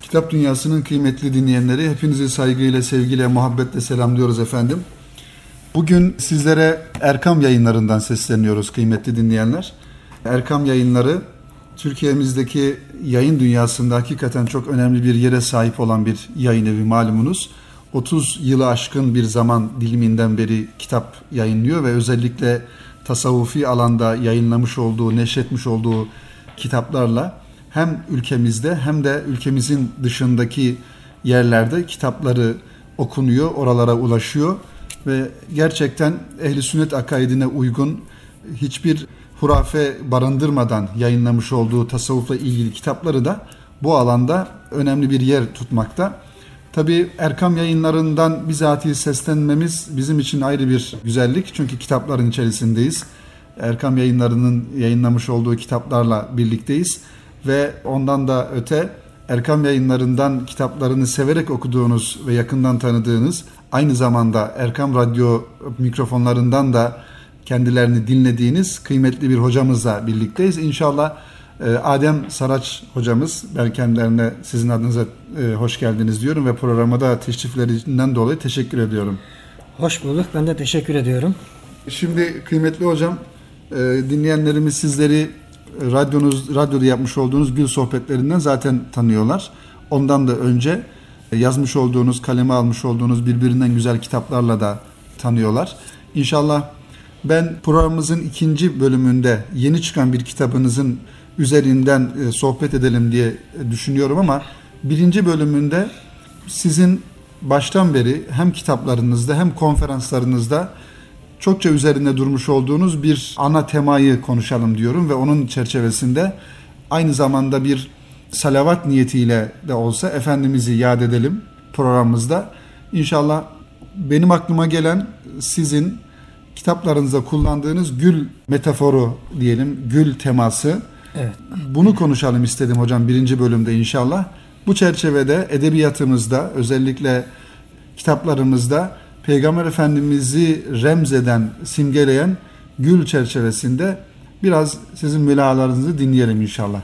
Kitap Dünyası'nın kıymetli dinleyenleri hepinizi saygıyla, sevgiyle, muhabbetle selamlıyoruz efendim. Bugün sizlere Erkam yayınlarından sesleniyoruz kıymetli dinleyenler. Erkam yayınları Türkiye'mizdeki yayın dünyasında hakikaten çok önemli bir yere sahip olan bir yayın evi malumunuz. 30 yılı aşkın bir zaman diliminden beri kitap yayınlıyor ve özellikle tasavvufi alanda yayınlamış olduğu, neşretmiş olduğu kitaplarla hem ülkemizde hem de ülkemizin dışındaki yerlerde kitapları okunuyor, oralara ulaşıyor ve gerçekten ehli sünnet akaidine uygun hiçbir hurafe barındırmadan yayınlamış olduğu tasavvufla ilgili kitapları da bu alanda önemli bir yer tutmakta. Tabi Erkam yayınlarından bizatihi seslenmemiz bizim için ayrı bir güzellik. Çünkü kitapların içerisindeyiz. Erkam yayınlarının yayınlamış olduğu kitaplarla birlikteyiz. Ve ondan da öte Erkam yayınlarından kitaplarını severek okuduğunuz ve yakından tanıdığınız aynı zamanda Erkam Radyo mikrofonlarından da kendilerini dinlediğiniz kıymetli bir hocamızla birlikteyiz. İnşallah e, Adem Saraç hocamız, ben kendilerine sizin adınıza e, hoş geldiniz diyorum ve programa da teşriflerinden dolayı teşekkür ediyorum. Hoş bulduk, ben de teşekkür ediyorum. Şimdi kıymetli hocam, e, dinleyenlerimiz sizleri radyonuz radyoda yapmış olduğunuz gül sohbetlerinden zaten tanıyorlar. Ondan da önce yazmış olduğunuz, kaleme almış olduğunuz birbirinden güzel kitaplarla da tanıyorlar. İnşallah ben programımızın ikinci bölümünde yeni çıkan bir kitabınızın üzerinden e, sohbet edelim diye düşünüyorum ama birinci bölümünde sizin baştan beri hem kitaplarınızda hem konferanslarınızda çokça üzerinde durmuş olduğunuz bir ana temayı konuşalım diyorum ve onun çerçevesinde aynı zamanda bir salavat niyetiyle de olsa Efendimiz'i yad edelim programımızda. İnşallah benim aklıma gelen sizin kitaplarınızda kullandığınız gül metaforu diyelim, gül teması. Evet. Bunu konuşalım istedim hocam birinci bölümde inşallah. Bu çerçevede edebiyatımızda özellikle kitaplarımızda Peygamber Efendimiz'i remzeden, simgeleyen gül çerçevesinde biraz sizin mülahalarınızı dinleyelim inşallah.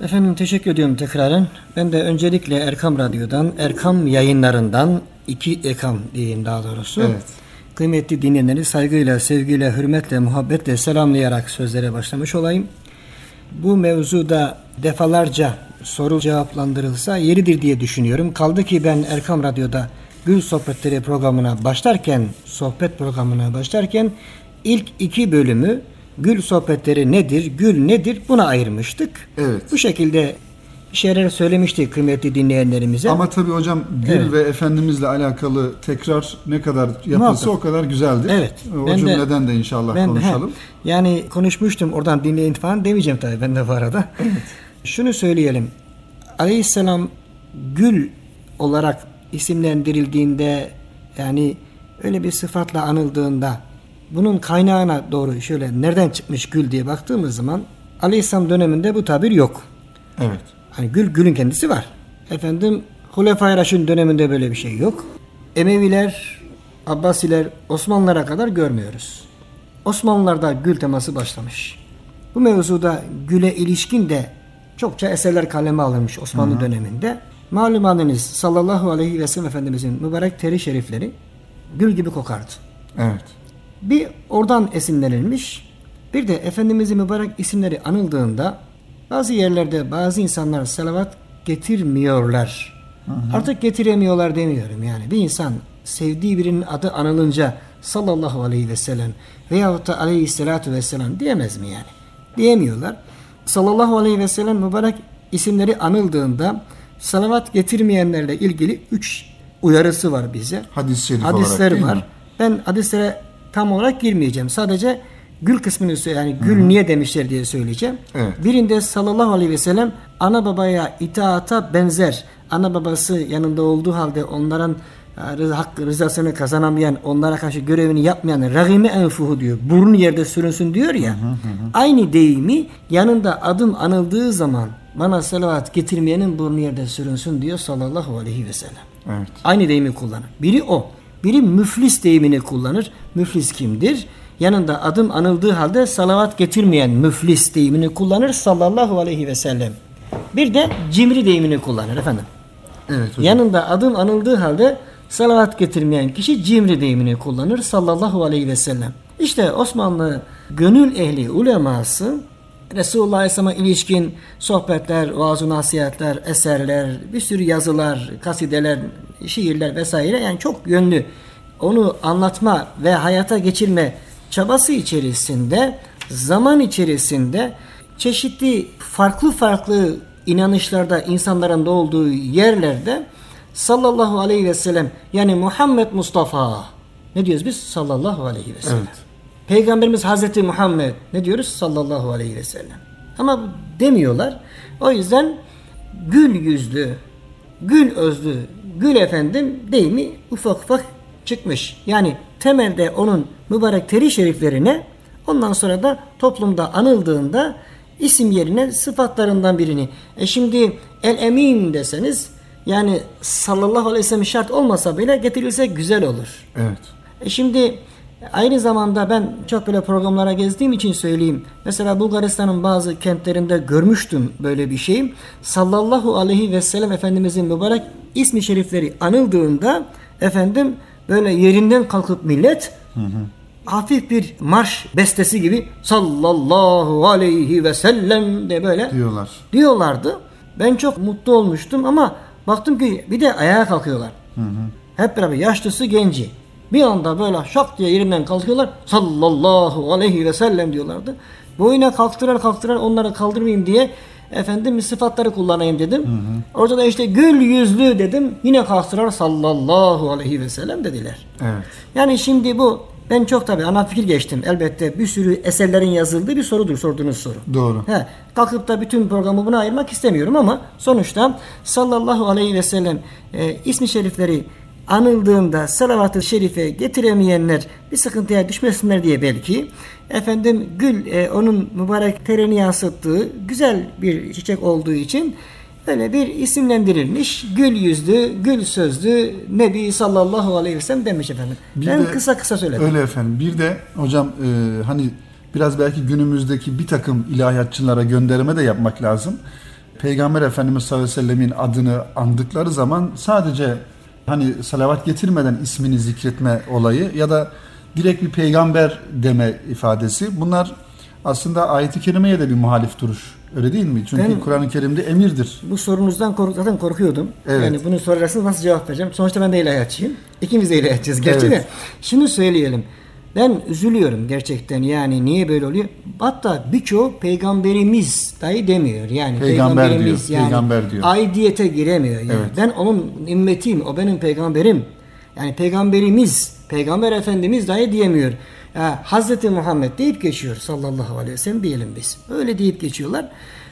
Efendim teşekkür ediyorum tekraren. Ben de öncelikle Erkam Radyo'dan, Erkam yayınlarından, iki Erkam diyeyim daha doğrusu. Evet. Kıymetli dinleyenleri saygıyla, sevgiyle, hürmetle, muhabbetle selamlayarak sözlere başlamış olayım. Bu mevzuda defalarca soru cevaplandırılsa yeridir diye düşünüyorum. Kaldı ki ben Erkam Radyo'da Gül Sohbetleri programına başlarken, sohbet programına başlarken ilk iki bölümü Gül sohbetleri nedir, gül nedir buna ayırmıştık. Evet. Bu şekilde şeyler söylemiştik kıymetli dinleyenlerimize. Ama tabii hocam Gül evet. ve Efendimizle alakalı tekrar ne kadar yapılsa o kadar güzeldir. Evet. O ben cümleden de, de inşallah ben, konuşalım. He, yani konuşmuştum oradan dinleyin falan demeyeceğim tabii ben de bu arada. Evet. Şunu söyleyelim. Aleyhisselam Gül olarak isimlendirildiğinde yani öyle bir sıfatla anıldığında bunun kaynağına doğru şöyle nereden çıkmış gül diye baktığımız zaman Aleyhisselam döneminde bu tabir yok. Evet. Hani gül gülün kendisi var. Efendim Hulefai Raşid'in döneminde böyle bir şey yok. Emeviler, Abbasiler, Osmanlılara kadar görmüyoruz. Osmanlılarda gül teması başlamış. Bu mevzuda güle ilişkin de çokça eserler kaleme alınmış Osmanlı Hı-hı. döneminde. Malumanınız sallallahu aleyhi ve sellem Efendimizin mübarek teri şerifleri gül gibi kokardı. Evet. Bir oradan esinlenilmiş. Bir de Efendimizin mübarek isimleri anıldığında bazı yerlerde bazı insanlar salavat getirmiyorlar. Hı hı. Artık getiremiyorlar demiyorum yani. Bir insan sevdiği birinin adı anılınca sallallahu aleyhi ve sellem veyahut da aleyhissalatu vesselam diyemez mi yani? Diyemiyorlar. Sallallahu aleyhi ve sellem mübarek isimleri anıldığında salavat getirmeyenlerle ilgili üç uyarısı var bize. Hadis Hadisler olarak, var. Mi? Ben hadislere tam olarak girmeyeceğim. Sadece gül kısmını yani gül Hı-hı. niye demişler diye söyleyeceğim. Evet. Birinde sallallahu aleyhi ve sellem ana babaya itaata benzer. Ana babası yanında olduğu halde onların hak rızasını kazanamayan, onlara karşı görevini yapmayan ragime enfuhu diyor. Burun yerde sürünsün diyor ya. Hı hı hı. Aynı deyimi yanında adım anıldığı zaman bana salavat getirmeyenin burnu yerde sürünsün diyor sallallahu aleyhi ve sellem. Evet. Aynı deyimi kullanır. Biri o. Biri müflis deyimini kullanır. Müflis kimdir? Yanında adım anıldığı halde salavat getirmeyen müflis deyimini kullanır sallallahu aleyhi ve sellem. Bir de cimri deyimini kullanır efendim. Evet hocam. Yanında adım anıldığı halde salavat getirmeyen kişi cimri deyimini kullanır sallallahu aleyhi ve sellem. İşte Osmanlı gönül ehli uleması Resulullah Aleyhisselam'a ilişkin sohbetler, vaaz nasihatler, eserler, bir sürü yazılar, kasideler, şiirler vesaire yani çok yönlü onu anlatma ve hayata geçirme çabası içerisinde zaman içerisinde çeşitli farklı farklı inanışlarda insanların da olduğu yerlerde sallallahu aleyhi ve sellem yani Muhammed Mustafa ne diyoruz biz? Sallallahu aleyhi ve sellem. Evet. Peygamberimiz Hazreti Muhammed ne diyoruz? Sallallahu aleyhi ve sellem. Ama demiyorlar. O yüzden gül yüzlü, gül özlü, gül efendim deyimi ufak ufak çıkmış. Yani temelde onun mübarek teri şeriflerine ondan sonra da toplumda anıldığında isim yerine sıfatlarından birini. E şimdi el emin deseniz yani sallallahu aleyhi ve sellem şart olmasa bile getirilse güzel olur. Evet. E şimdi aynı zamanda ben çok böyle programlara gezdiğim için söyleyeyim. Mesela Bulgaristan'ın bazı kentlerinde görmüştüm böyle bir şey. Sallallahu aleyhi ve sellem Efendimizin mübarek ismi şerifleri anıldığında efendim böyle yerinden kalkıp millet hafif bir marş bestesi gibi sallallahu aleyhi ve sellem de böyle Diyorlar. diyorlardı. Ben çok mutlu olmuştum ama baktım ki bir de ayağa kalkıyorlar. Hep beraber yaşlısı genci. Bir anda böyle şak diye yerinden kalkıyorlar. Sallallahu aleyhi ve sellem diyorlardı. Boyuna kalktırar kalktırar onları kaldırmayayım diye efendim sıfatları kullanayım dedim. Orada da işte gül yüzlü dedim. Yine kalktırar sallallahu aleyhi ve sellem dediler. Evet. Yani şimdi bu ben çok tabii ana fikir geçtim. Elbette bir sürü eserlerin yazıldığı bir sorudur sorduğunuz soru. Doğru. He, kalkıp da bütün programı buna ayırmak istemiyorum ama sonuçta sallallahu aleyhi ve sellem e, ismi şerifleri anıldığında salavat-ı şerife getiremeyenler bir sıkıntıya düşmesinler diye belki efendim gül e, onun mübarek terini yansıttığı güzel bir çiçek olduğu için Öyle bir isimlendirilmiş gül yüzlü, gül sözlü Nebi sallallahu aleyhi ve sellem demiş efendim. Bir ben de- kısa kısa söyledim. Öyle efendim. Bir de hocam e, hani biraz belki günümüzdeki bir takım ilahiyatçılara gönderme de yapmak lazım. Peygamber Efendimiz sallallahu aleyhi ve sellemin adını andıkları zaman sadece hani salavat getirmeden ismini zikretme olayı ya da direkt bir peygamber deme ifadesi bunlar aslında ayet-i kerimeye de bir muhalif duruş. Öyle değil mi? Çünkü Ben- Kur'an-ı Kerim'de emirdir. Bu sorunuzdan kork zaten korkuyordum. Evet. Yani bunu soracaksınız nasıl cevap vereceğim? Sonuçta ben de ilahiyatçıyım. İkimiz de ilahiyatçıyız gerçi Evet. de. Şunu söyleyelim. Ben üzülüyorum gerçekten yani niye böyle oluyor? Hatta birçoğu peygamberimiz dahi demiyor. Yani Peygamber peygamberimiz diyor, yani peygamber diyor. aidiyete giremiyor. Yani. Evet. Ben onun ümmetiyim, o benim peygamberim. Yani peygamberimiz, peygamber efendimiz dahi diyemiyor. Ya, Hazreti Muhammed deyip geçiyor sallallahu aleyhi ve sellem diyelim biz. Öyle deyip geçiyorlar.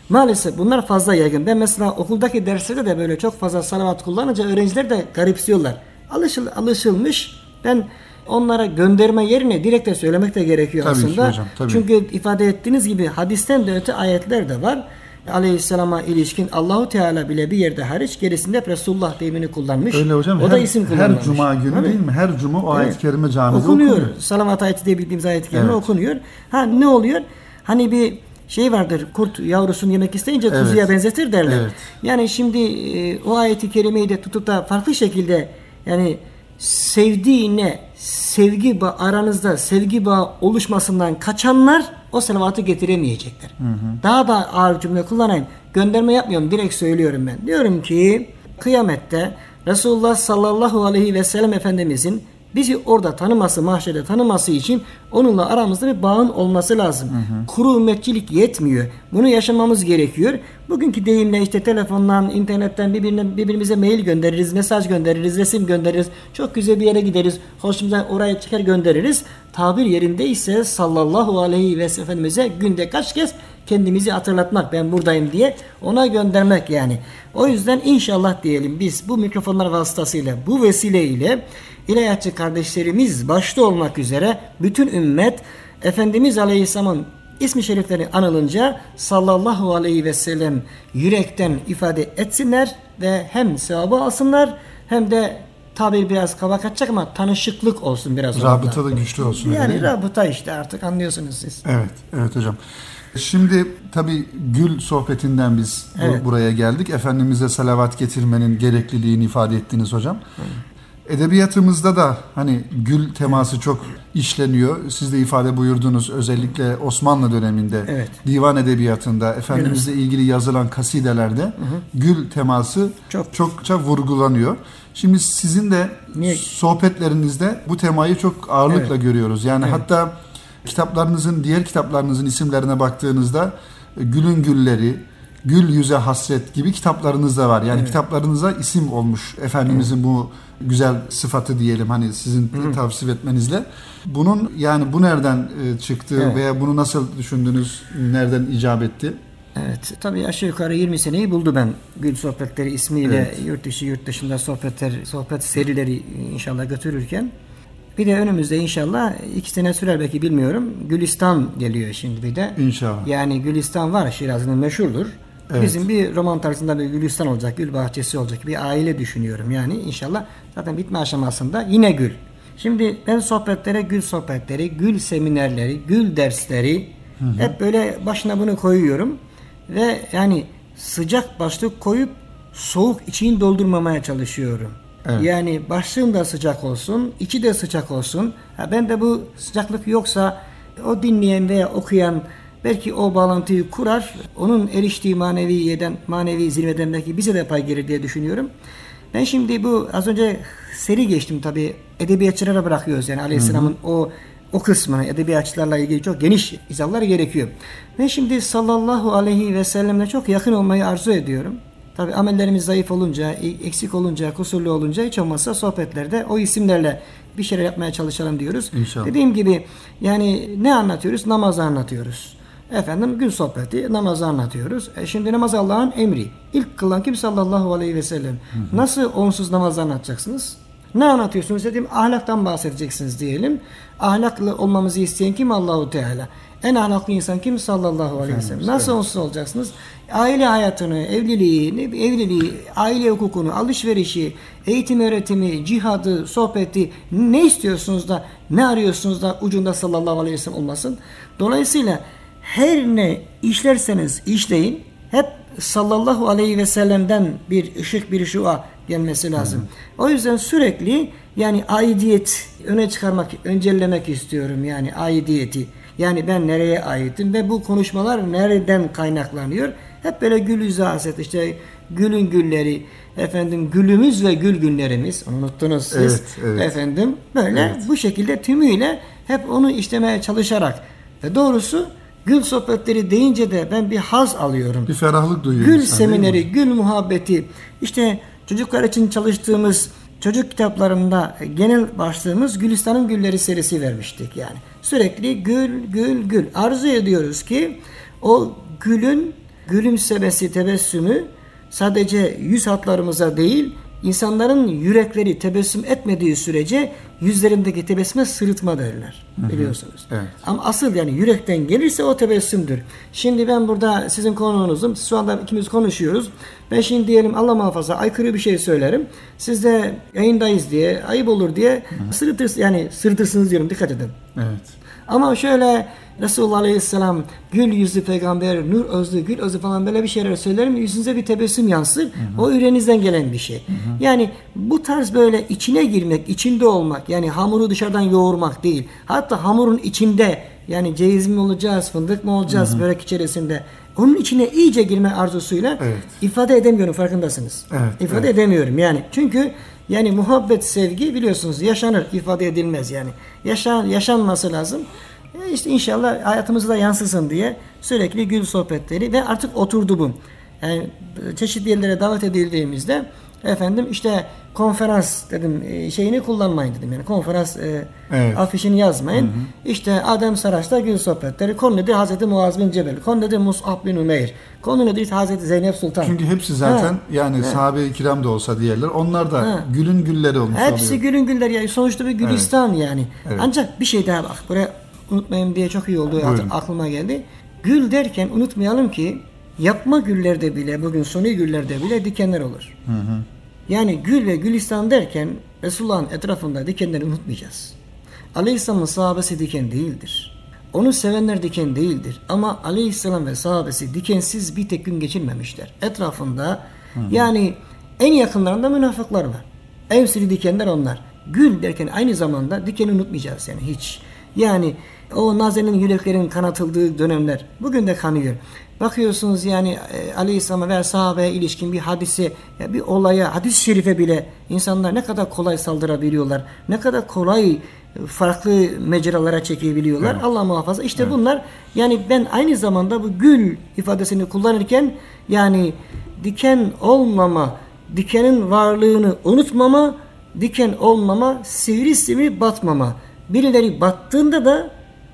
Maalesef bunlar fazla yaygın. Ben mesela okuldaki derslerde de böyle çok fazla salavat kullanınca öğrenciler de garipsiyorlar. Alışıl, alışılmış. Ben onlara gönderme yerine direkt de söylemek de gerekiyor Tabii ki aslında. hocam, tabii. Çünkü ifade ettiğiniz gibi hadisten de öte ayetler de var. Aleyhisselama ilişkin Allahu Teala bile bir yerde hariç gerisinde hep Resulullah deyimini kullanmış. Öyle hocam. O her, da isim her kullanmamış. cuma günü Tabii. değil mi? Her cuma o ayet-i kerime camide okunuyor. okunuyor. Salavat ayeti diye bildiğimiz ayet-i kerime Evet. okunuyor. Ha ne oluyor? Hani bir şey vardır. Kurt yavrusunu yemek isteyince Evet. kuzuya benzetir derler. Evet. Yani şimdi e, o ayeti kerimeyi de tutup da farklı şekilde yani sevdiğine sevgi bağı aranızda sevgi bağı oluşmasından kaçanlar o salavatı getiremeyecekler. Daha da ağır cümle kullanayım. Gönderme yapmıyorum. Direkt söylüyorum ben. Diyorum ki kıyamette Resulullah sallallahu aleyhi ve sellem Efendimizin bizi orada tanıması, mahşerde tanıması için onunla aramızda bir bağın olması lazım. Kuru ümmetçilik yetmiyor. Bunu yaşamamız gerekiyor. Bugünkü deyimle işte telefondan, internetten birbirine, birbirimize mail göndeririz, mesaj göndeririz, resim göndeririz. Çok güzel bir yere gideriz. Hoşumuza oraya çıkar göndeririz. Tabir yerindeyse sallallahu aleyhi ve sellem Efendimiz'e günde kaç kez kendimizi hatırlatmak ben buradayım diye ona göndermek yani. O yüzden inşallah diyelim biz bu mikrofonlar vasıtasıyla bu vesileyle ilahiyatçı kardeşlerimiz başta olmak üzere bütün ümmet Efendimiz Aleyhisselam'ın ismi şerifleri anılınca sallallahu aleyhi ve sellem yürekten ifade etsinler ve hem sevabı alsınlar hem de tabir biraz kaba kaçacak ama tanışıklık olsun biraz. Rabıta da güçlü olsun. Yani rabıta işte artık anlıyorsunuz siz. Evet, evet hocam. Şimdi tabii gül sohbetinden biz Evet. buraya geldik. Efendimiz'e salavat getirmenin gerekliliğini ifade ettiniz hocam. Edebiyatımızda da hani gül teması çok işleniyor. Siz de ifade buyurdunuz özellikle Osmanlı döneminde Evet. divan edebiyatında Efendimizle ilgili yazılan kasidelerde gül teması Çok. çokça vurgulanıyor. Şimdi sizin de Niye? sohbetlerinizde bu temayı çok ağırlıkla Evet. görüyoruz. Yani Evet. hatta kitaplarınızın diğer kitaplarınızın isimlerine baktığınızda e, Gülün Gülleri, Gül Yüze Hasret gibi kitaplarınız da var. Yani Evet. kitaplarınıza isim olmuş Efendimizin bu güzel sıfatı diyelim hani sizin tavsiye etmenizle. Bunun yani bu nereden e, çıktı Evet. veya bunu nasıl düşündünüz? Nereden icap etti? Evet. Tabii aşağı yukarı 20 seneyi buldu ben Gül Sohbetleri ismiyle Evet. yurt dışı yurt dışında sohbetler, sohbet serileri inşallah götürürken. Bir de önümüzde inşallah iki sene sürer belki bilmiyorum. Gülistan geliyor şimdi bir de. İnşallah. Yani Gülistan var Şiraz'ın meşhurdur. Evet. Bizim bir roman tarzında bir Gülistan olacak, gül bahçesi olacak bir aile düşünüyorum yani inşallah. Zaten bitme aşamasında yine gül. Şimdi ben sohbetlere gül sohbetleri, gül seminerleri, gül dersleri hep böyle başına bunu koyuyorum. Ve yani sıcak başlık koyup soğuk içini doldurmamaya çalışıyorum. Evet. Yani başlığım da sıcak olsun, içi de sıcak olsun. Ha ben de bu sıcaklık yoksa o dinleyen veya okuyan belki o bağlantıyı kurar. Onun eriştiği maneviyeden, manevi zirveden belki bize de pay gelir diye düşünüyorum. Ben şimdi bu az önce seri geçtim tabi edebiyatçılara bırakıyoruz yani Aleyhisselam'ın o o kısmını edebiyatçılarla ilgili çok geniş izahlar gerekiyor. Ben şimdi sallallahu aleyhi ve sellemle çok yakın olmayı arzu ediyorum. Tabi amellerimiz zayıf olunca, eksik olunca, kusurlu olunca hiç olmazsa sohbetlerde o isimlerle bir şeyler yapmaya çalışalım diyoruz. İnşallah. Dediğim gibi yani ne anlatıyoruz? Namazı anlatıyoruz. Efendim gün sohbeti, namazı anlatıyoruz. E şimdi namaz Allah'ın emri. İlk kılan kim sallallahu aleyhi ve sellem. Nasıl onsuz namazı anlatacaksınız? Ne anlatıyorsunuz dedim ahlaktan bahsedeceksiniz diyelim. Ahlaklı olmamızı isteyen kim Allahu Teala. En ahlaklı insan kim sallallahu aleyhi ve sellem. Nasıl onsuz olacaksınız? Aile hayatını, evliliği, evliliği, aile hukukunu, alışverişi, eğitim öğretimi, cihadı, sohbeti ne istiyorsunuz da ne arıyorsunuz da ucunda sallallahu aleyhi ve sellem olmasın. Dolayısıyla her ne işlerseniz işleyin hep sallallahu aleyhi ve sellem'den bir ışık bir şua gelmesi lazım. O yüzden sürekli yani aidiyet öne çıkarmak, öncellemek istiyorum yani aidiyeti. Yani ben nereye aitim ve bu konuşmalar nereden kaynaklanıyor? Hep böyle gül yüzü haset işte gülün gülleri efendim gülümüz ve gül günlerimiz unuttunuz siz Evet, evet. efendim böyle bu şekilde tümüyle hep onu işlemeye çalışarak ve doğrusu gül sohbetleri deyince de ben bir haz alıyorum. Bir ferahlık duyuyor Gül insan, semineri, gül muhabbeti. İşte çocuklar için çalıştığımız çocuk kitaplarında genel başlığımız Gülistan'ın Gülleri serisi vermiştik yani. Sürekli gül, gül, gül. Arzu ediyoruz ki o gülün gülümsemesi, tebessümü sadece yüz hatlarımıza değil, insanların yürekleri tebessüm etmediği sürece yüzlerindeki tebessüme sırıtma derler. Biliyorsunuz. Evet. Ama asıl yani yürekten gelirse o tebessümdür. Şimdi ben burada sizin konuğunuzum. Şu anda ikimiz konuşuyoruz. Ben şimdi diyelim Allah muhafaza aykırı bir şey söylerim. Siz de yayındayız diye, ayıp olur diye sırıtırsınız. Yani sırıtırsınız diyorum dikkat edin. Evet. Ama şöyle Resulullah Aleyhisselam gül yüzlü peygamber, nur özlü, gül özlü falan böyle bir şeyler söyler mi? Yüzünüze bir tebessüm yansır. O yüreğinizden gelen bir şey. Yani bu tarz böyle içine girmek, içinde olmak yani hamuru dışarıdan yoğurmak değil. Hatta hamurun içinde yani ceviz mi olacağız, fındık mı olacağız börek içerisinde. Onun içine iyice girme arzusuyla Evet. ifade edemiyorum farkındasınız. Evet, İfade evet. edemiyorum yani. Çünkü yani muhabbet, sevgi biliyorsunuz yaşanır, ifade edilmez yani. Yaşan, yaşanması lazım. E işte inşallah hayatımıza yansısın diye sürekli gül sohbetleri ve artık oturdu bu. Yani çeşitli yerlere davet edildiğimizde efendim işte konferans dedim e, şeyini kullanmayın dedim yani konferans e, Evet. afişini yazmayın. İşte Adem Saraç'ta gül sohbetleri. Konu nedir? Hazreti Muaz bin Cebel. Konu nedir? Mus'ab bin Ümeyr. Konu nedir? Hazreti Zeynep Sultan. Çünkü hepsi zaten Ha. yani sahabe-i kiram da olsa diğerler onlar da Ha. gülün gülleri olmuş Hepsi oluyor. gülün güller ya. Sonuçta bir gülistan yani. Evet. Ancak bir şey daha bak. Buraya unutmayayım diye çok iyi oldu. Buyurun. Aklıma geldi. Gül derken unutmayalım ki yapma güllerde bile bugün suni güllerde bile dikenler olur. Yani gül ve gülistan derken Resulullah'ın etrafında dikenleri unutmayacağız. Aleyhisselam'ın sahabesi diken değildir. Onu sevenler diken değildir. Ama aleyhisselam ve sahabesi dikensiz bir tek gün geçirmemişler. Etrafında yani en yakınlarında münafıklar var. En sürü dikenler onlar. Gül derken aynı zamanda dikeni unutmayacağız yani hiç. Yani o nazenin yüreklerin kanatıldığı dönemler bugün de kanıyor. Bakıyorsunuz yani e, Aleyhisselam'a veya sahabeye ilişkin bir hadise, ya bir olaya, hadis-i şerife bile insanlar ne kadar kolay saldırabiliyorlar. Ne kadar kolay e, farklı mecralara çekebiliyorlar. Evet. Allah muhafaza. İşte bunlar yani ben aynı zamanda bu gül ifadesini kullanırken yani diken olmama, dikenin varlığını unutmama, diken olmama, sivrisivrisi batmama. Birileri battığında da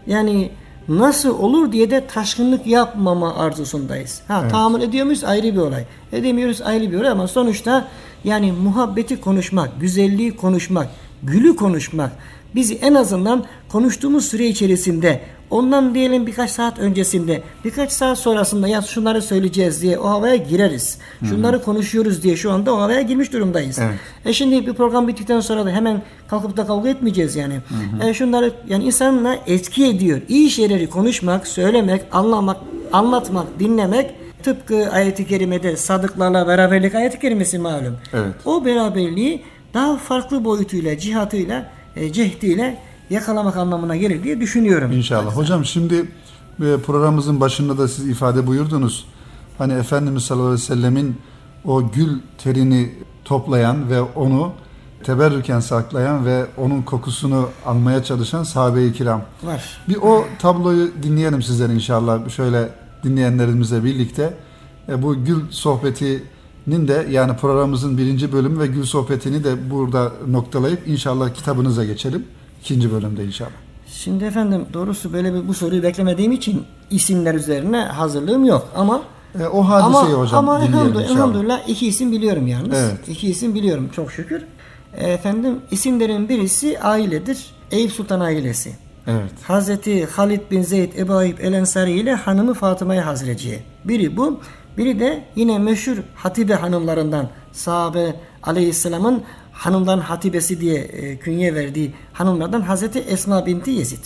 yani nasıl olur diye de taşkınlık yapmama arzusundayız. Ha Evet. tahammül ediyor muyuz ayrı bir olay. Edemiyoruz ayrı bir olay ama sonuçta yani muhabbeti konuşmak, güzelliği konuşmak, gülü konuşmak bizi en azından konuştuğumuz süre içerisinde ondan diyelim birkaç saat öncesinde birkaç saat sonrasında ya şunları söyleyeceğiz diye o havaya gireriz. Şunları konuşuyoruz diye şu anda o havaya girmiş durumdayız. Evet. E şimdi bir program bittikten sonra da hemen kalkıp da kavga etmeyeceğiz yani. E şunları yani insanla etki ediyor. İyi şeyleri konuşmak, söylemek, anlamak, anlatmak, dinlemek tıpkı ayet-i kerimede sadıklarla beraberlik ayet-i kerimesi malum. Evet. O beraberliği daha farklı boyutuyla, cihatıyla, cehdiyle yakalamak anlamına gelir diye düşünüyorum. İnşallah. Hocam şimdi e, programımızın başında da siz ifade buyurdunuz. Hani Efendimiz sallallahu aleyhi ve sellemin o gül terini toplayan ve onu teberrüken saklayan ve onun kokusunu almaya çalışan sahabe-i kiram. Var. Bir o tabloyu dinleyelim sizden inşallah. Şöyle dinleyenlerimizle birlikte. E, bu gül sohbetinin de yani programımızın birinci bölümü ve gül sohbetini de burada noktalayıp inşallah kitabınıza geçelim. İkinci bölümde inşallah. Şimdi efendim doğrusu böyle bir bu soruyu beklemediğim için isimler üzerine hazırlığım yok ama E, o hadiseyi ama, hocam ama elhamdülillah, inşallah. elhamdülillah iki isim biliyorum yalnız. Evet. İki isim biliyorum çok şükür. E, Efendim isimlerin birisi ailedir. Eyüp Sultan ailesi. Evet. Hazreti Halid bin Zeyd Ebu Ayyub El Ensari ile hanımı Fatıma Hazreciye. Biri bu. Biri de yine meşhur Hatibe hanımlarından sahabe aleyhisselamın hanımdan hatibesi diye e, künye verdiği hanımlardan Hazreti Esma binti Yezid.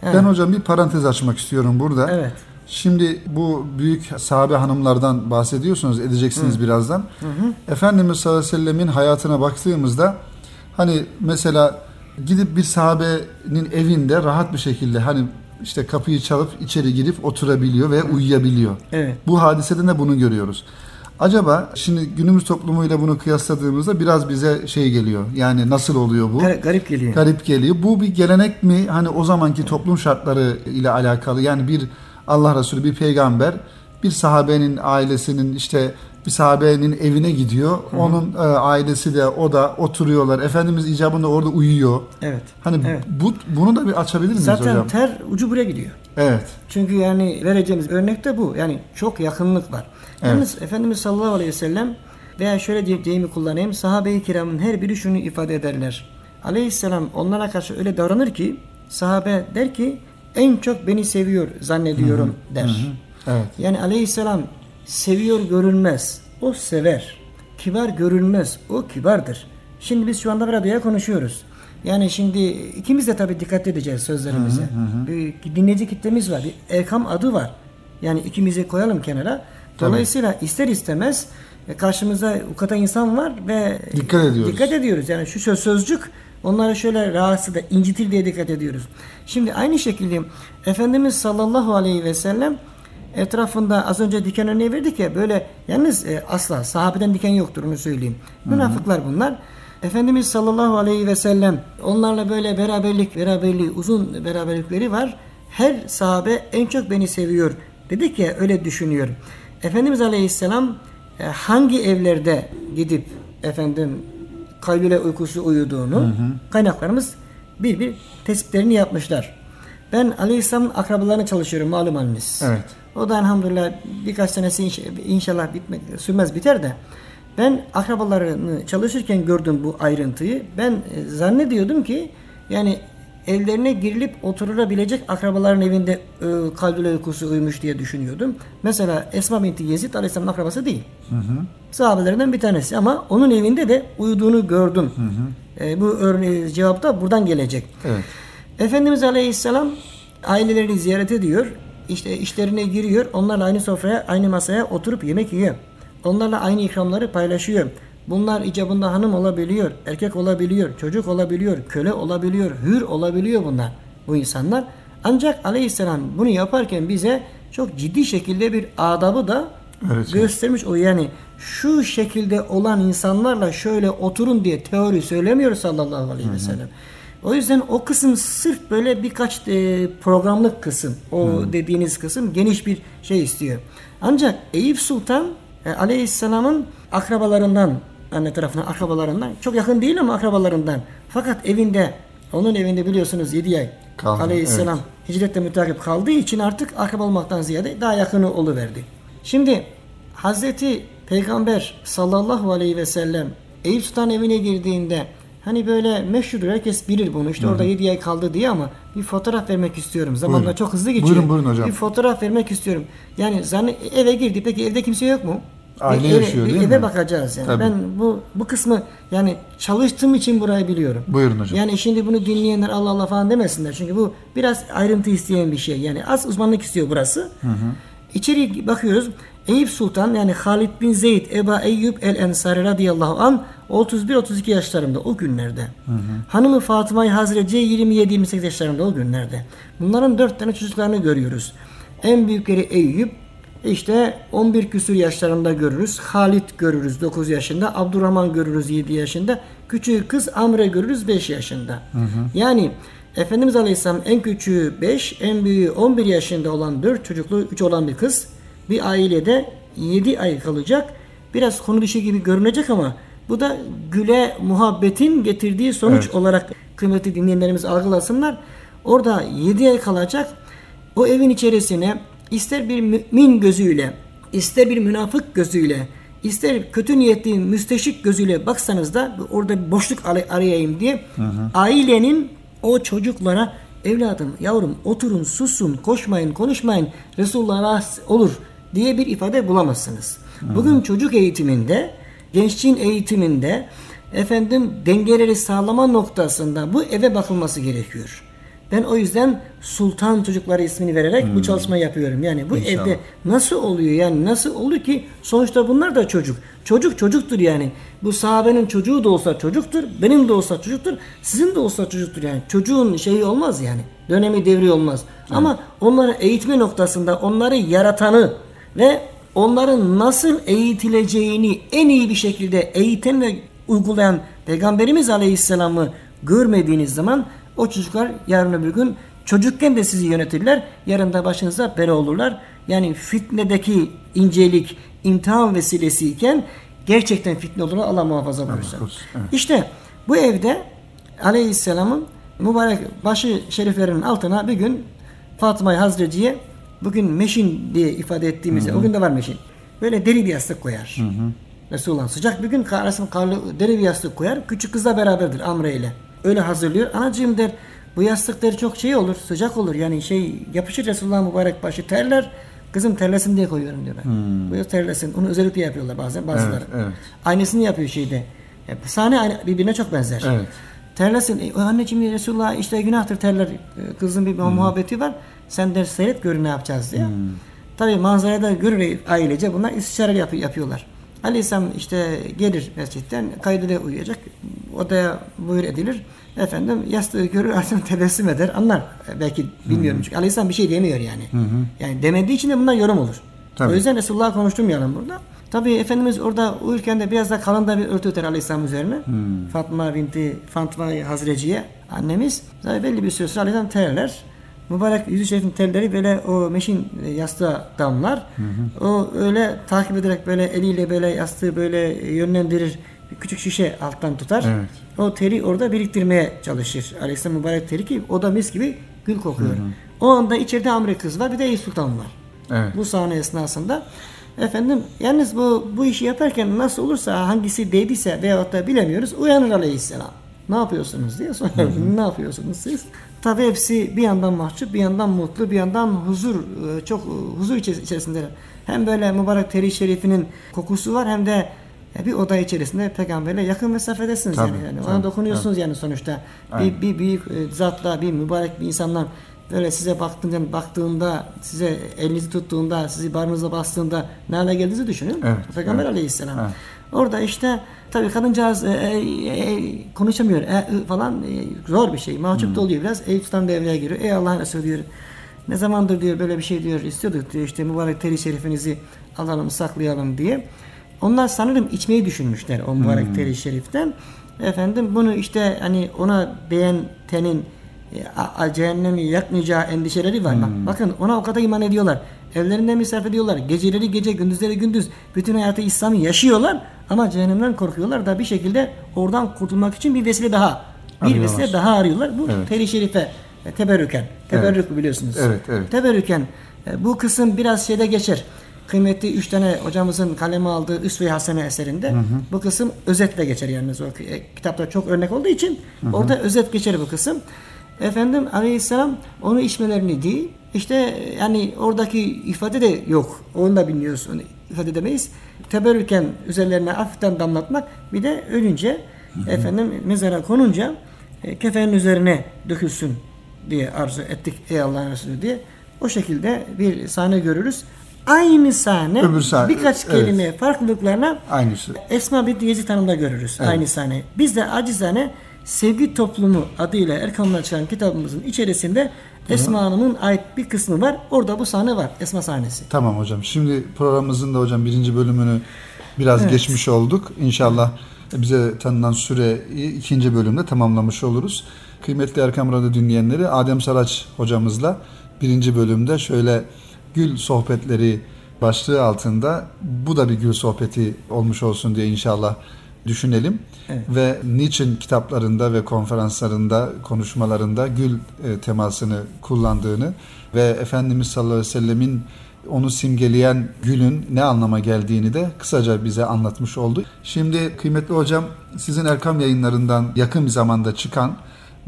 Ha, Ben hocam bir parantez açmak istiyorum burada. Evet. Şimdi bu büyük sahabe hanımlardan bahsediyorsunuz, edeceksiniz birazdan. Efendimiz sallallahu aleyhi ve sellemin hayatına baktığımızda hani mesela gidip bir sahabenin evinde rahat bir şekilde hani işte kapıyı çalıp içeri girip oturabiliyor ve uyuyabiliyor. Evet. Bu hadisede de bunu görüyoruz. Acaba şimdi günümüz toplumuyla bunu kıyasladığımızda biraz bize şey geliyor. Yani nasıl oluyor bu? Gar- garip geliyor. garip geliyor. Bu bir gelenek mi? Hani o zamanki toplum şartları ile alakalı. Yani bir Allah Resulü, bir peygamber bir sahabenin ailesinin işte bir sahabenin evine gidiyor. Onun e, ailesi de o da oturuyorlar. Efendimiz icabında orada uyuyor. Evet. Hani Evet. bu bunu da bir açabilir miyiz Zaten hocam? ter ucu buraya gidiyor. Evet. Çünkü yani vereceğimiz örnek de bu. Yani çok yakınlık var. Yalnız Efendimiz sallallahu aleyhi ve sellem veya şöyle diye- deyimi kullanayım. Sahabe-i kiramın her biri şunu ifade ederler. Aleyhisselam onlara karşı öyle davranır ki sahabe der ki en çok beni seviyor zannediyorum der. Evet. Yani aleyhisselam seviyor görünmez. O sever. Kibar görünmez. O kibardır. Şimdi biz şu anda radyoya konuşuyoruz. Yani şimdi ikimiz de tabii dikkat edeceğiz sözlerimize. Bir dinleyici kitlemiz var. Bir Erkam adı var. Yani ikimizi koyalım kenara. Dolayısıyla ister istemez e, karşımızda o kadar insan var ve Dikkat ediyoruz. Dikkat ediyoruz. Yani şu söz sözcük onları şöyle rahatsız da incitir diye dikkat ediyoruz. Şimdi aynı şekilde Efendimiz sallallahu aleyhi ve sellem etrafında az önce diken örneği verdik ya böyle yalnız e, asla sahabeden diken yoktur onu söyleyeyim. Münafıklar bunlar. Efendimiz sallallahu aleyhi ve sellem onlarla böyle beraberlik beraberliği uzun beraberlikleri var. Her sahabe en çok beni seviyor. Dedik ya öyle düşünüyor. Efendimiz aleyhisselam e, hangi evlerde gidip efendim kalbüle uykusu uyuduğunu kaynaklarımız bir bir tespitlerini yapmışlar. Ben Aleyhisselam'ın akrabalarına çalışıyorum malum haliniz. Evet. O da elhamdülillah birkaç senesi inş- inşallah bitmek sürmez biter de ben akrabalarını çalışırken gördüm bu ayrıntıyı. Ben e, zannediyordum ki yani evlerine girilip oturulabilecek akrabaların evinde e, kalbüle uykusu uyumuş diye düşünüyordum. Mesela Esma binti Yezid Aleyhisselam'ın akrabası değil. Sahabelerinden bir tanesi ama onun evinde de uyuduğunu gördüm. E, bu örneği cevap da buradan gelecek. Evet. Efendimiz Aleyhisselam Ailelerini ziyaret ediyor. İşte işlerine giriyor. Onlarla aynı sofraya, aynı masaya oturup yemek yiyor. Onlarla aynı ikramları paylaşıyor. Bunlar icabında hanım olabiliyor, erkek olabiliyor, çocuk olabiliyor, köle olabiliyor, hür olabiliyor bunlar. Bu insanlar. Ancak aleyhisselam bunu yaparken bize çok ciddi şekilde bir adabı da Evet. göstermiş o yani şu şekilde olan insanlarla şöyle oturun diye teori söylemiyor sallallahu aleyhi ve sellem. O yüzden o kısım sırf böyle birkaç e, programlık kısım. O dediğiniz kısım geniş bir şey istiyor. Ancak Eyüp Sultan e, aleyhisselamın akrabalarından anne tarafından akrabalarından çok yakın değil ama akrabalarından. Fakat evinde onun evinde biliyorsunuz 7 ay Kaldı, aleyhisselam hicretle mütakip kaldığı için artık akraba olmaktan ziyade daha yakını oluverdi. Şimdi Hazreti Peygamber sallallahu aleyhi ve sellem Eyüp Sultan evine girdiğinde hani böyle meşhur herkes bilir bunu işte orada 7 ay kaldı diye ama bir fotoğraf vermek istiyorum. Zamanla Buyurun. çok hızlı geçiyor. Buyurun, buyurun hocam. Bir fotoğraf vermek istiyorum. Yani zanne eve girdi. Peki evde kimse yok mu? Aile Bir eve- yaşıyor değil eve mi? bakacağız yani. Tabii. Ben bu bu kısmı yani çalıştığım için burayı biliyorum. Buyurun hocam. Yani şimdi bunu dinleyenler Allah Allah falan demesinler. Çünkü bu biraz ayrıntı isteyen bir şey. Yani az uzmanlık istiyor burası. İçeri bakıyoruz. Eyüp Sultan yani Halid bin Zeyd Eba Eyyub el Ensari radıyallahu an 31-32 yaşlarında o günlerde. Hanımı Fatıma Hazreti 27-28 yaşlarında o günlerde. Bunların dört tane çocuklarını görüyoruz. En büyükleri Eyüp işte 11 küsur yaşlarında görürüz. Halit görürüz 9 yaşında. Abdurrahman görürüz 7 yaşında. Küçüğü kız Amre görürüz 5 yaşında. Yani Efendimiz Aleyhisselam en küçüğü 5, en büyüğü 11 yaşında olan 4 çocuklu 3 olan bir kız. Bir ailede 7 ay kalacak. Biraz konu dışı gibi görünecek ama bu da güle muhabbetin getirdiği sonuç Evet. olarak kıymetli dinleyenlerimiz algılasınlar. Orada 7 ay kalacak. O evin içerisine ister bir mümin gözüyle, ister bir münafık gözüyle, ister kötü niyetli müsteşik gözüyle baksanız da orada bir boşluk aray- arayayım diye ailenin o çocuklara evladım, yavrum oturun, susun, koşmayın, konuşmayın, Resulullah olur diye bir ifade bulamazsınız. Bugün çocuk eğitiminde, gençliğin eğitiminde efendim dengeleri sağlama noktasında bu eve bakılması gerekiyor. Ben o yüzden Sultan Çocukları ismini vererek bu çalışmayı yapıyorum. Yani bu İnşallah. evde nasıl oluyor yani nasıl oluyor ki sonuçta bunlar da çocuk. Çocuk çocuktur yani. Bu sahabenin çocuğu da olsa çocuktur. Benim de olsa çocuktur. Sizin de olsa çocuktur yani. Çocuğun şeyi olmaz yani. Dönemi devri olmaz. Ama onları eğitme noktasında onları yaratanı ve onların nasıl eğitileceğini en iyi bir şekilde eğiten ve uygulayan Peygamberimiz Aleyhisselam'ı görmediğiniz zaman o çocuklar yarın öbür gün çocukken de sizi yönetirler. Yarın da başınıza bela olurlar. Yani fitnedeki incelik imtihan vesilesiyken gerçekten fitne olur Allah muhafaza buyursun. korusun, evet. İşte bu evde Aleyhisselam'ın mübarek başı şeriflerinin altına bir gün Fatıma Hazreciye bugün meşin diye ifade ettiğimizde o gün de var meşin. Böyle deri bir yastık koyar. Resulullah sıcak bir gün arasına karlı deri bir yastık koyar. Küçük kızla beraberdir Amre ile. Öyle hazırlıyor. Anacığım der bu yastık der çok şey olur sıcak olur. Yani şey yapışır Resulullah mübarek başı terler. Kızım terlesin diye koyuyorum diyor ben. Bu yaz terlesin. Onu özellikle yapıyorlar bazen bazıları. Evet, evet. Aynısını yapıyor şeyde. Hep sahne birbirine çok benzer. Evet. Terlesin. E, anneciğim Resulullah işte günahtır terler. E, Kızın bir muhabbeti var. Sen der seyret görün ne yapacağız diye. Tabi manzarada görür ailece bunlar istişare yap- yapıyorlar. Aleyhisselam işte gelir mescitten kaydede uyuyacak. Odaya buyur edilir. Efendim yastığı görür Aleyhisselam tebessüm eder. Anlar. E, Belki bilmiyorum çünkü Aleyhisselam bir şey demiyor yani. Yani demediği için de bunlar yorum olur. Tabii. O yüzden Resulullah'ı konuşturmayalım burada. Tabi Efendimiz orada uyurken de biraz da kalın da bir örtü öter Aleyhisselam üzerine. Fatma binti Fatma Hazreciye annemiz. Tabi belli bir süre sonra Aleyhisselam terler. Mübarek yüzü şerifin telleri böyle o meşin e, yastığa damlar. O öyle takip ederek böyle eliyle böyle yastığı böyle yönlendirir. Bir küçük şişe alttan tutar. Evet. O teri orada biriktirmeye çalışır. Aleyhisselam mübarek teri ki o da mis gibi gül kokuyor. O anda içeride Amre kız var bir de Eyüp Sultan var. Evet. Bu sahne esnasında efendim yalnız bu bu işi yaparken nasıl olursa hangisi değdiyse veyahut da bilemiyoruz uyanır aleyhisselam. Ne yapıyorsunuz diye sorar. ne yapıyorsunuz siz? Tabi hepsi bir yandan mahcup, bir yandan mutlu, bir yandan huzur, e, çok e, huzur içe- içerisindeler. Hem böyle mübarek teri şerifinin kokusu var hem de bir oda içerisinde peygamberle yakın mesafedesiniz Tabii, yani. yani. tabii, Ona dokunuyorsunuz yani sonuçta. Bir, Aynen. bir büyük e, zatla, bir mübarek bir insanla böyle size baktığında, baktığında, size elinizi tuttuğunda, sizi barınıza bastığında ne hale geldiğinizi düşünün. Evet, Peygamber evet. Aleyhisselam. Evet. Orada işte tabii kadıncağız e, e, e, konuşamıyor e, ı falan e, zor bir şey. Mahcup Hmm. da oluyor biraz. Eyüp Sultan devreye giriyor. Ey Allah'ın Resulü diyor. Ne zamandır diyor böyle bir şey diyor istiyorduk diyor işte mübarek teri şerifinizi alalım saklayalım diye. Onlar sanırım içmeyi düşünmüşler o mübarek Hmm. teri şeriften. Efendim bunu işte hani ona değen tenin e, cehennemi yakmayacağı endişeleri var. Hmm. Bak, bakın ona o kadar iman ediyorlar. Evlerinde misafir ediyorlar. Geceleri gece, gündüzleri gündüz. Bütün hayatı İslam'ı yaşıyorlar. Ama cehennemden korkuyorlar da bir şekilde oradan kurtulmak için bir vesile daha. Bir Arıyorlar. vesile daha arıyorlar. Bu Evet. teri şerife e, teberrüken. Teberrük biliyorsunuz. Evet, evet. Teberrüken e, bu kısım biraz şeyde geçer. Kıymetli üç tane hocamızın kaleme aldığı Üsve-i Hasene eserinde bu kısım özetle geçer yalnız o e, kitapta çok örnek olduğu için orada özet geçer bu kısım. Efendim Aleyhisselam onu içmelerini değil işte yani oradaki ifade de yok. Onu da bilmiyoruz. Onu ifade edemeyiz. Teberrüken üzerlerine hafiften damlatmak bir de ölünce efendim mezara konunca e, kefenin üzerine dökülsün diye arzu ettik ey Allah'ın Resulü diye. O şekilde bir sahne görürüz. Aynı sahne Öbür sahne, birkaç evet. kelime farklılıklarla Aynısı. Esma binti Yezid Hanım'da görürüz aynı sahne. Biz de acizane Sevgi Toplumu adıyla Erkam'dan çıkan kitabımızın içerisinde Esma Hanım'ın ait bir kısmı var. Orada bu sahne var. Esma sahnesi. Tamam hocam. Şimdi programımızın da hocam birinci bölümünü biraz Evet. geçmiş olduk. İnşallah bize tanınan süreyi ikinci bölümde tamamlamış oluruz. Kıymetli Erkam Radyo dinleyenleri Adem Saraç hocamızla birinci bölümde şöyle gül sohbetleri başlığı altında bu da bir gül sohbeti olmuş olsun diye inşallah düşünelim. Evet. Ve niçin kitaplarında ve konferanslarında, konuşmalarında gül e, temasını kullandığını ve Efendimiz sallallahu aleyhi ve sellemin onu simgeleyen gülün ne anlama geldiğini de kısaca bize anlatmış oldu. Şimdi kıymetli hocam sizin Erkam yayınlarından yakın bir zamanda çıkan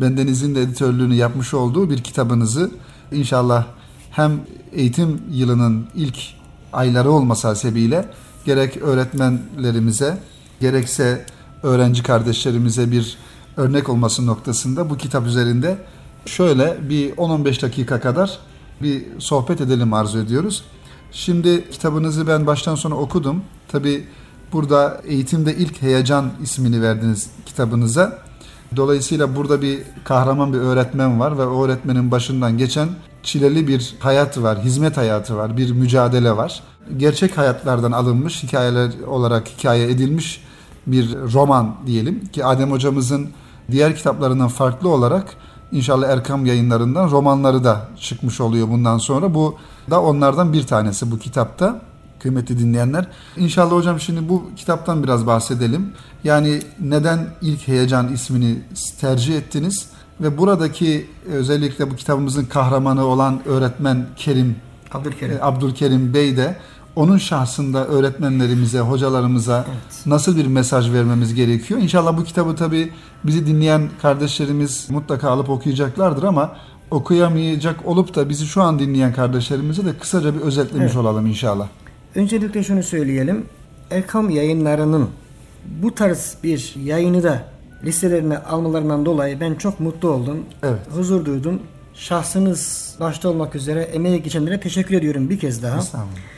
bendenizin de editörlüğünü yapmış olduğu bir kitabınızı inşallah hem eğitim yılının ilk ayları olması hasebiyle gerek öğretmenlerimize gerekse öğrenci kardeşlerimize bir örnek olması noktasında bu kitap üzerinde şöyle bir 10-15 dakika kadar bir sohbet edelim arzu ediyoruz. Şimdi kitabınızı ben baştan sona okudum. Tabi burada eğitimde ilk heyecan ismini verdiniz kitabınıza. Dolayısıyla burada bir kahraman bir öğretmen var ve o öğretmenin başından geçen çileli bir hayat var, hizmet hayatı var, bir mücadele var. Gerçek hayatlardan alınmış, hikayeler olarak hikaye edilmiş bir roman diyelim ki Adem hocamızın diğer kitaplarından farklı olarak inşallah Erkam yayınlarından romanları da çıkmış oluyor bundan sonra. Bu da onlardan bir tanesi bu kitapta kıymetli dinleyenler. İnşallah hocam şimdi bu kitaptan biraz bahsedelim. Yani neden ilk heyecan ismini tercih ettiniz ve buradaki özellikle bu kitabımızın kahramanı olan öğretmen Kerim Abdülkerim. e, Abdülkerim Bey de onun şahsında öğretmenlerimize, hocalarımıza Evet. nasıl bir mesaj vermemiz gerekiyor? İnşallah bu kitabı tabi bizi dinleyen kardeşlerimiz mutlaka alıp okuyacaklardır ama okuyamayacak olup da bizi şu an dinleyen kardeşlerimize de kısaca bir özetlemiş Evet. olalım inşallah. Öncelikle şunu söyleyelim. Erkam yayınlarının bu tarz bir yayını da listelerine almalarından dolayı ben çok mutlu oldum. Evet. Huzur duydum. Şahsınız başta olmak üzere emeği geçenlere teşekkür ediyorum bir kez daha. Estağfurullah.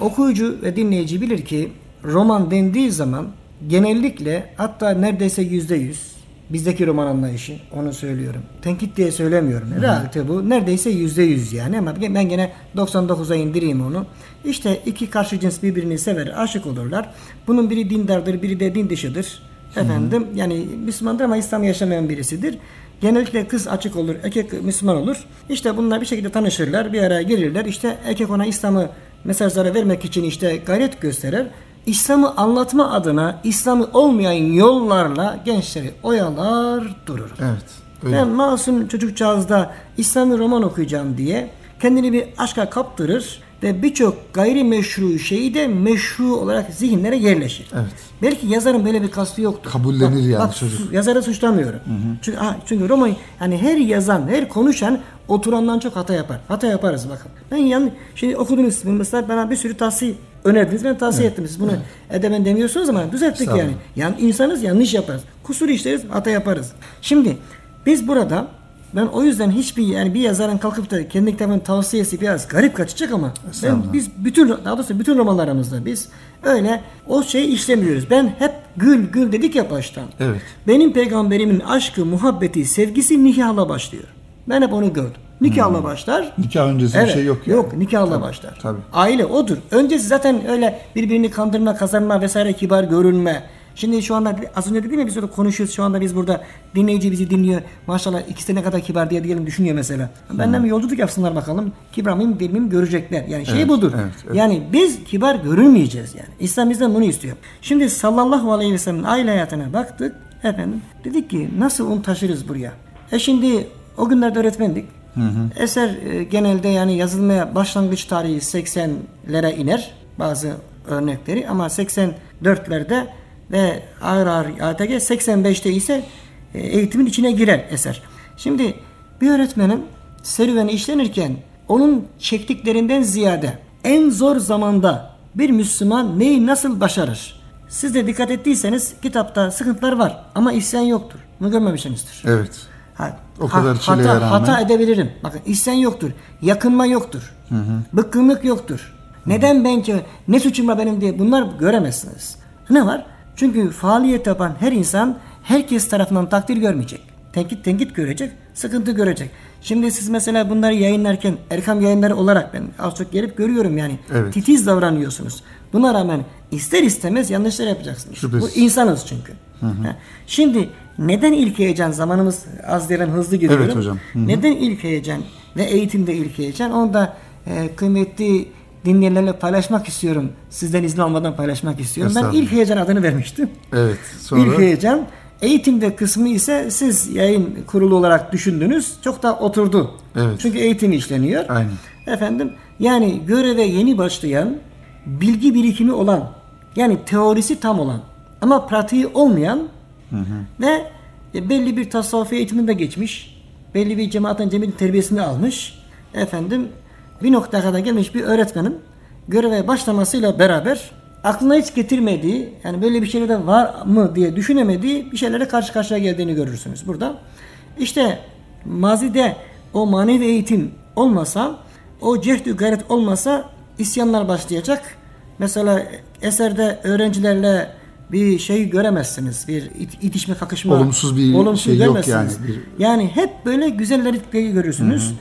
Okuyucu ve dinleyici bilir ki roman dendiği zaman genellikle hatta neredeyse yüzde yüz bizdeki roman anlayışı onu söylüyorum. Tenkit diye söylemiyorum. Realite bu. Neredeyse yüzde yüz yani ama ben gene 99'a indireyim onu. İşte iki karşı cins birbirini sever, aşık olurlar. Bunun biri dindardır, biri de din dışıdır. Efendim yani Müslümandır ama İslam yaşamayan birisidir. Genellikle kız açık olur, erkek Müslüman olur. İşte bunlar bir şekilde tanışırlar, bir araya gelirler. İşte erkek ona İslam'ı mesajları vermek için işte gayret gösterir. İslam'ı anlatma adına İslam'ı olmayan yollarla gençleri oyalar durur. Evet. Öyle. Ben masum çocukcağızda İslami roman okuyacağım diye kendini bir aşka kaptırır ve birçok gayrimeşru şeyi de meşru olarak zihinlere yerleşir. Evet. Belki yazarın böyle bir kastı yoktur. Kabullenir yani bak, çocuk. Yazarı suçlamıyorum. Çünkü ha, çünkü roman yani her yazan, her konuşan oturandan çok hata yapar. Hata yaparız bakın. Ben yan şimdi okudunuz mesela bana bir sürü tavsiye önerdiniz. Ben tavsiye ettim. Siz bunu edemen demiyorsunuz ama düzelttik yani. Yani insanız yanlış yaparız. Kusur işleriz, hata yaparız. Şimdi biz burada Ben o yüzden hiçbir yani bir yazarın kalkıp da kendi kitabının tavsiyesi biraz garip kaçacak ama ben, biz bütün daha doğrusu bütün romanlarımızda biz öyle o şeyi işlemiyoruz. Ben hep gül gül dedik ya baştan. Evet. Benim peygamberimin aşkı, muhabbeti, sevgisi nikahla başlıyor. Ben hep onu gördüm. Nikahla başlar. Nikah öncesi bir şey yok yani. Yok nikahla başlar. tabii. Aile odur. Öncesi zaten öyle birbirini kandırma, kazanma vesaire kibar görünme. Şimdi şu anda az önce dedim ya biz orada konuşuyoruz. Şu anda biz burada dinleyici bizi dinliyor. Maşallah ikisi de ne kadar kibar diye diyelim düşünüyor mesela. Benden bir yolculuk yapsınlar bakalım. Kibar mıyım değil miyim görecekler. Yani şey Evet, budur. evet, evet. Yani biz kibar görünmeyeceğiz yani. İslam bizden bunu istiyor. Şimdi sallallahu aleyhi ve sellem'in aile hayatına baktık. Efendim dedik ki nasıl onu taşırız buraya? E şimdi o günlerde öğretmendik. Eser e, genelde yani yazılmaya başlangıç tarihi 80'lere iner bazı örnekleri ama 84'lerde ve ağır ağır ATG 85'te ise e, eğitimin içine girer eser. Şimdi bir öğretmenin serüveni işlenirken onun çektiklerinden ziyade en zor zamanda bir Müslüman neyi nasıl başarır? Siz de dikkat ettiyseniz kitapta sıkıntılar var ama isyan yoktur. Bunu görmemişsinizdir. Evet. Ha, O kadar çileye hata, rağmen. hata edebilirim. Bakın isyan yoktur. Yakınma yoktur. Bıkkınlık yoktur. Neden ben ki ne suçum var benim diye bunlar göremezsiniz. Ne var? Çünkü faaliyet yapan her insan herkes tarafından takdir görmeyecek. Tenkit tenkit görecek, sıkıntı görecek. Şimdi siz mesela bunları yayınlarken Erkam yayınları olarak ben az çok gelip görüyorum yani. Evet. Titiz davranıyorsunuz. Buna rağmen ister istemez yanlışlar yapacaksınız. Şüphesiz. Bu insanız çünkü. Ha. Şimdi neden ilk heyecan zamanımız az diyelim hızlı gidiyorum. Evet hocam. Hı hı. Neden ilk heyecan ve eğitimde ilk heyecan? Onu da e, kıymetli dinleyenlerle paylaşmak istiyorum. Sizden izin almadan paylaşmak istiyorum. Ben ilk heyecan adını vermiştim. Evet. Sonra İlk heyecan. Eğitimde kısmı ise siz yayın kurulu olarak düşündünüz. Çok da oturdu. Evet. Çünkü eğitim işleniyor. Aynen. Efendim yani göreve yeni başlayan, bilgi birikimi olan, yani teorisi tam olan ama pratiği olmayan ve e, belli bir tasavvufi eğitiminde geçmiş, belli bir cemaatin cemiyet terbiyesini almış, efendim bir noktaya kadar gelmiş bir öğretmenin göreve başlamasıyla beraber aklına hiç getirmediği, yani böyle bir şeyler de var mı diye düşünemediği bir şeylere karşı karşıya geldiğini görürsünüz burada. İşte mazide o manevi eğitim olmasa, o cehdü gayret olmasa isyanlar başlayacak. Mesela eserde öğrencilerle bir şey göremezsiniz. Bir it- itişme, kakışma. Olumsuz bir şey yok yani. Bir- Yani hep böyle güzelleri görürsünüz.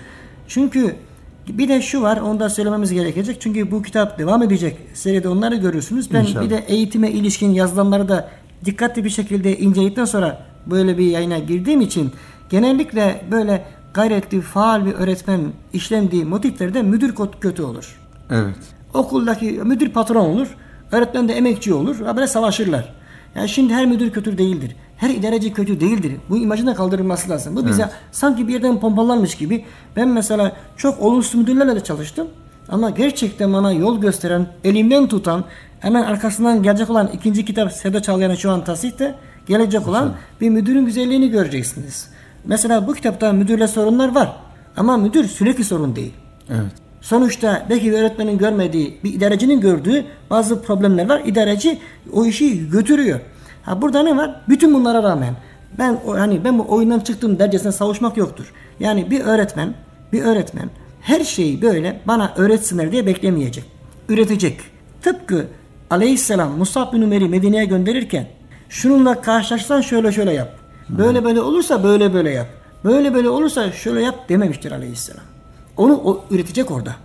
Çünkü bir de şu var, onu da söylememiz gerekecek. Çünkü bu kitap devam edecek. Seride onları görürsünüz. Ben İnşallah. bir de eğitime ilişkin yazılanları da dikkatli bir şekilde inceledikten sonra böyle bir yayına girdiğim için genellikle böyle gayretli, faal bir öğretmen işlendiği motiflerde müdür kötü olur. Evet. Okuldaki müdür patron olur, öğretmen de emekçi olur. Böyle savaşırlar. Yani şimdi her müdür kötü değildir. Her idareci kötü değildir. Bu imajın da kaldırılması lazım. Bu bize sanki bir yerden pompalanmış gibi. Ben mesela çok olumsuz müdürlerle de çalıştım. Ama gerçekten bana yol gösteren, elimden tutan, hemen arkasından gelecek olan ikinci kitap Seda Çağlayan'ın şu an tasihte gelecek olan bir müdürün güzelliğini göreceksiniz. Mesela bu kitapta müdürle sorunlar var. Ama müdür sürekli sorun değil. Evet. Sonuçta belki bir öğretmenin görmediği, bir idarecinin gördüğü bazı problemler var. İdareci o işi götürüyor. Ha burada ne var? Bütün bunlara rağmen ben hani ben bu oyundan çıktım dercesine savuşmak yoktur. Yani bir öğretmen, bir öğretmen her şeyi böyle bana öğretsinler diye beklemeyecek. Üretecek. Tıpkı Aleyhisselam Musab bin Umer'i Medine'ye gönderirken şununla karşılaşsan şöyle şöyle yap. Böyle böyle olursa böyle böyle yap. Böyle böyle olursa şöyle yap dememiştir Aleyhisselam. Onu o üretecek orada.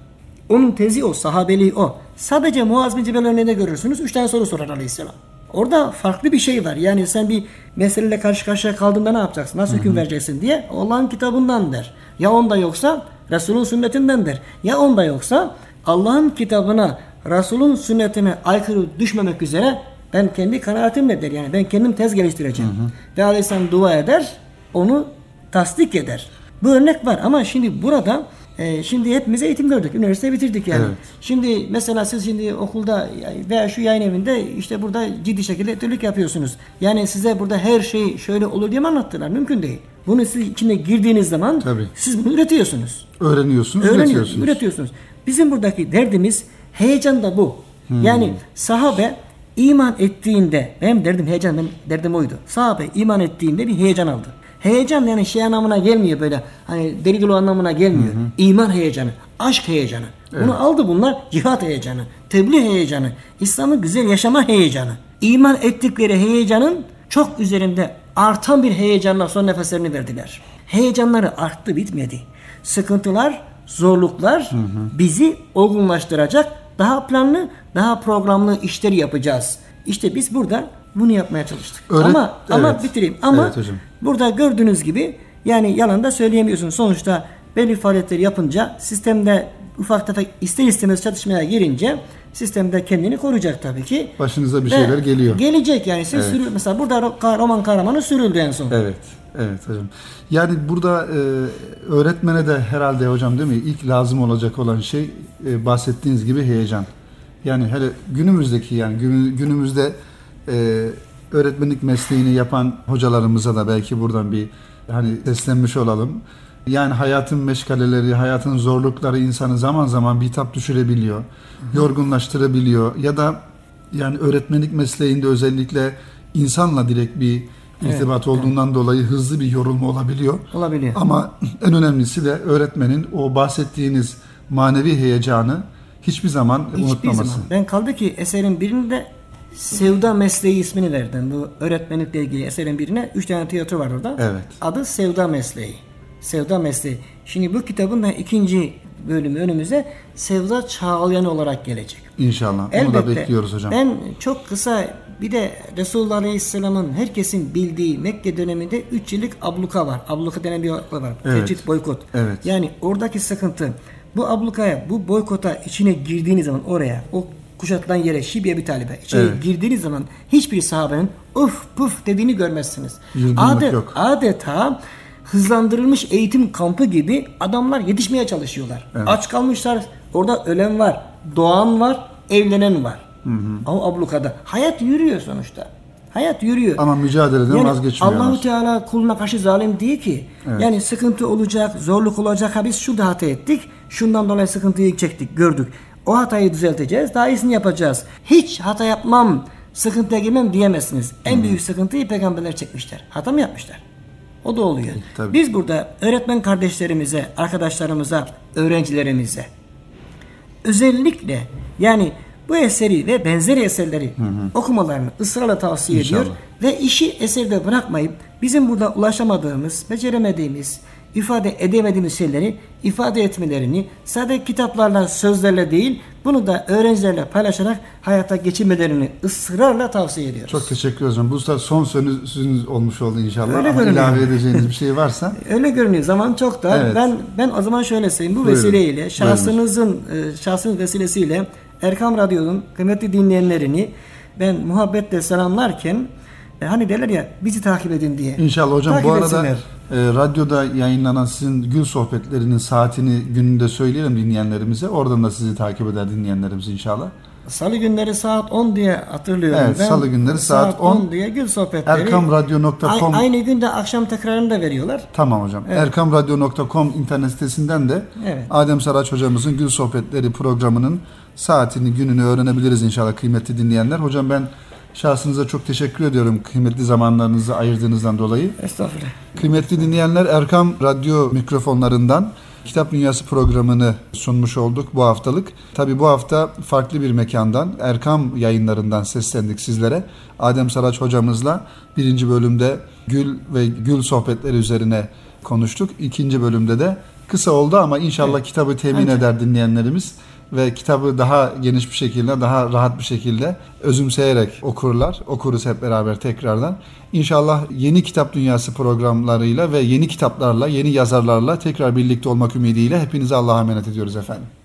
Onun tezi o, sahabeliği o. Sadece Muaz bin Cebel örneğinde görürsünüz. Üç tane soru sorar aleyhisselam. Orada farklı bir şey var. Yani sen bir meseleyle karşı karşıya kaldığında ne yapacaksın? Nasıl hüküm vereceksin diye. Allah'ın kitabından der. Ya onda yoksa Resul'ün sünnetinden der. Ya onda yoksa Allah'ın kitabına, Resul'ün sünnetine aykırı düşmemek üzere ben kendi kanaatimle der. Yani ben kendim tez geliştireceğim. Ve aleyhisselam dua eder. Onu tasdik eder. Bu örnek var ama şimdi burada e, şimdi hepimiz eğitim gördük. Üniversite bitirdik yani. Evet. Şimdi mesela siz şimdi okulda veya şu yayın evinde işte burada ciddi şekilde etürlük yapıyorsunuz. Yani size burada her şey şöyle olur diye mi anlattılar? Mümkün değil. Bunu siz içine girdiğiniz zaman Tabii. siz bunu üretiyorsunuz. Öğreniyorsunuz, Öğreniyor- üretiyorsunuz. üretiyorsunuz. Bizim buradaki derdimiz heyecan da bu. Yani sahabe iman ettiğinde benim derdim heyecan benim derdim oydu. Sahabe iman ettiğinde bir heyecan aldı. Heyecan yani şey anlamına gelmiyor böyle. Hani deli dolu anlamına gelmiyor. İman heyecanı, aşk heyecanı. Bunu aldı bunlar cihat heyecanı, tebliğ heyecanı, İslam'ı güzel yaşama heyecanı. İman ettikleri heyecanın çok üzerinde artan bir heyecanla son nefeslerini verdiler. Heyecanları arttı bitmedi. Sıkıntılar, zorluklar bizi olgunlaştıracak. Daha planlı, daha programlı işleri yapacağız. İşte biz burada bunu yapmaya çalıştık. Öğret- ama ama Evet. bitireyim. Ama Evet hocam. burada gördüğünüz gibi yani yalan da söyleyemiyorsun. Sonuçta belli faaliyetleri yapınca sistemde ufak tefek ister istemez çatışmaya girince sistemde kendini koruyacak tabii ki. Başınıza bir Ve şeyler geliyor. Gelecek yani. Siz Evet. sürü- mesela burada ro- roman kahramanı sürüldü en son. Evet, evet hocam. Yani burada e, öğretmene de herhalde hocam değil mi? İlk lazım olacak olan şey e, bahsettiğiniz gibi heyecan. Yani hele günümüzdeki yani günü- günümüzde e, öğretmenlik mesleğini yapan hocalarımıza da belki buradan bir hani seslenmiş olalım. Yani hayatın meşgaleleri, hayatın zorlukları insanı zaman zaman bitap düşürebiliyor, yorgunlaştırabiliyor ya da yani öğretmenlik mesleğinde özellikle insanla direkt bir irtibat olduğundan dolayı hızlı bir yorulma olabiliyor. Olabiliyor. Ama en önemlisi de öğretmenin o bahsettiğiniz manevi heyecanı hiçbir zaman Hiçbir unutmaması. zaman. Ben kaldı ki eserin birinde Sevda Mesleği ismini verdim. Bu öğretmenlikle ilgili eserin birine. Üç tane tiyatro var orada. Evet. Adı Sevda Mesleği. Sevda Mesleği. Şimdi bu kitabın da ikinci bölümü önümüze Sevda Çağlayan olarak gelecek. İnşallah. Onu da bekliyoruz hocam. Ben çok kısa bir de Resulullah Aleyhisselam'ın herkesin bildiği Mekke döneminde 3 yıllık abluka var. Abluka denen bir abluka var. Evet. Tecrit boykot. Evet. Yani oradaki sıkıntı bu ablukaya, bu boykota içine girdiğiniz zaman oraya, o kuşatılan yere, Şibiye bir talibe içine Evet. girdiğiniz zaman hiçbir sahabenin uf puf dediğini görmezsiniz. Adet, yok. adeta hızlandırılmış eğitim kampı gibi adamlar yetişmeye çalışıyorlar. Aç kalmışlar. Orada ölen var, doğan var, evlenen var. O ablukada. Hayat yürüyor sonuçta. Hayat yürüyor. Ama mücadeleden Yani vazgeçmiyorlar. Allahu Teala kuluna karşı zalim değil ki. Evet. Yani sıkıntı olacak, zorluk olacak. Ha biz şurada hata ettik. Şundan dolayı sıkıntıyı çektik, gördük. O hatayı düzelteceğiz. Daha iyisini yapacağız. Hiç hata yapmam, sıkıntıya girmem diyemezsiniz. En büyük sıkıntıyı peygamberler çekmişler. Hata mı yapmışlar? O da oluyor. tabii. Biz burada öğretmen kardeşlerimize, arkadaşlarımıza, öğrencilerimize özellikle yani bu eseri ve benzeri eserleri okumalarını ısrarla tavsiye İnşallah. ediyor ve işi eserde bırakmayıp bizim burada ulaşamadığımız, beceremediğimiz, ifade edemediğimiz şeyleri ifade etmelerini sadece kitaplarla, sözlerle değil bunu da öğrencilerle paylaşarak hayata geçirmelerini ısrarla tavsiye ediyoruz. Çok teşekkür ederim. Bu son sözünüz olmuş oldu inşallah. Öyle Ama görünüyor. ilave edeceğiniz bir şey varsa. Öyle görünüyor. Zaman çok da. Evet. Ben ben o zaman şöyle söyleyeyim. Bu Buyurun. vesileyle şahsınızın e, şahsınız vesilesiyle Erkam Radyo'nun kıymetli dinleyenlerini ben muhabbetle selamlarken e, hani derler ya bizi takip edin diye. İnşallah hocam Takip bu arada etsinler. E, radyoda yayınlanan sizin gül sohbetlerinin saatini gününde söyleyelim dinleyenlerimize. Oradan da sizi takip eder dinleyenlerimiz inşallah. Salı günleri saat 10 diye hatırlıyorum. Evet, salı günleri saat 10 diye gül sohbetleri. Erkamradyo.com aynı günde akşam tekrarını da veriyorlar. Tamam hocam. Erkamradyo.com internet sitesinden de Evet. Adem Saraç hocamızın Gül Sohbetleri programının saatini, gününü öğrenebiliriz inşallah kıymetli dinleyenler. Hocam ben şahsınıza çok teşekkür ediyorum kıymetli zamanlarınızı ayırdığınızdan dolayı. Estağfurullah. Kıymetli dinleyenler Erkam Radyo mikrofonlarından Kitap Dünyası programını sunmuş olduk bu haftalık. Tabi bu hafta farklı bir mekandan Erkam yayınlarından seslendik sizlere. Adem Saraç hocamızla birinci bölümde Gül ve Gül sohbetleri üzerine konuştuk. İkinci bölümde de kısa oldu ama inşallah kitabı temin Ancak. eder dinleyenlerimiz ve kitabı daha geniş bir şekilde, daha rahat bir şekilde özümseyerek okurlar. Okuruz hep beraber tekrardan. İnşallah yeni kitap dünyası programlarıyla ve yeni kitaplarla, yeni yazarlarla tekrar birlikte olmak ümidiyle hepinize Allah'a emanet ediyoruz efendim.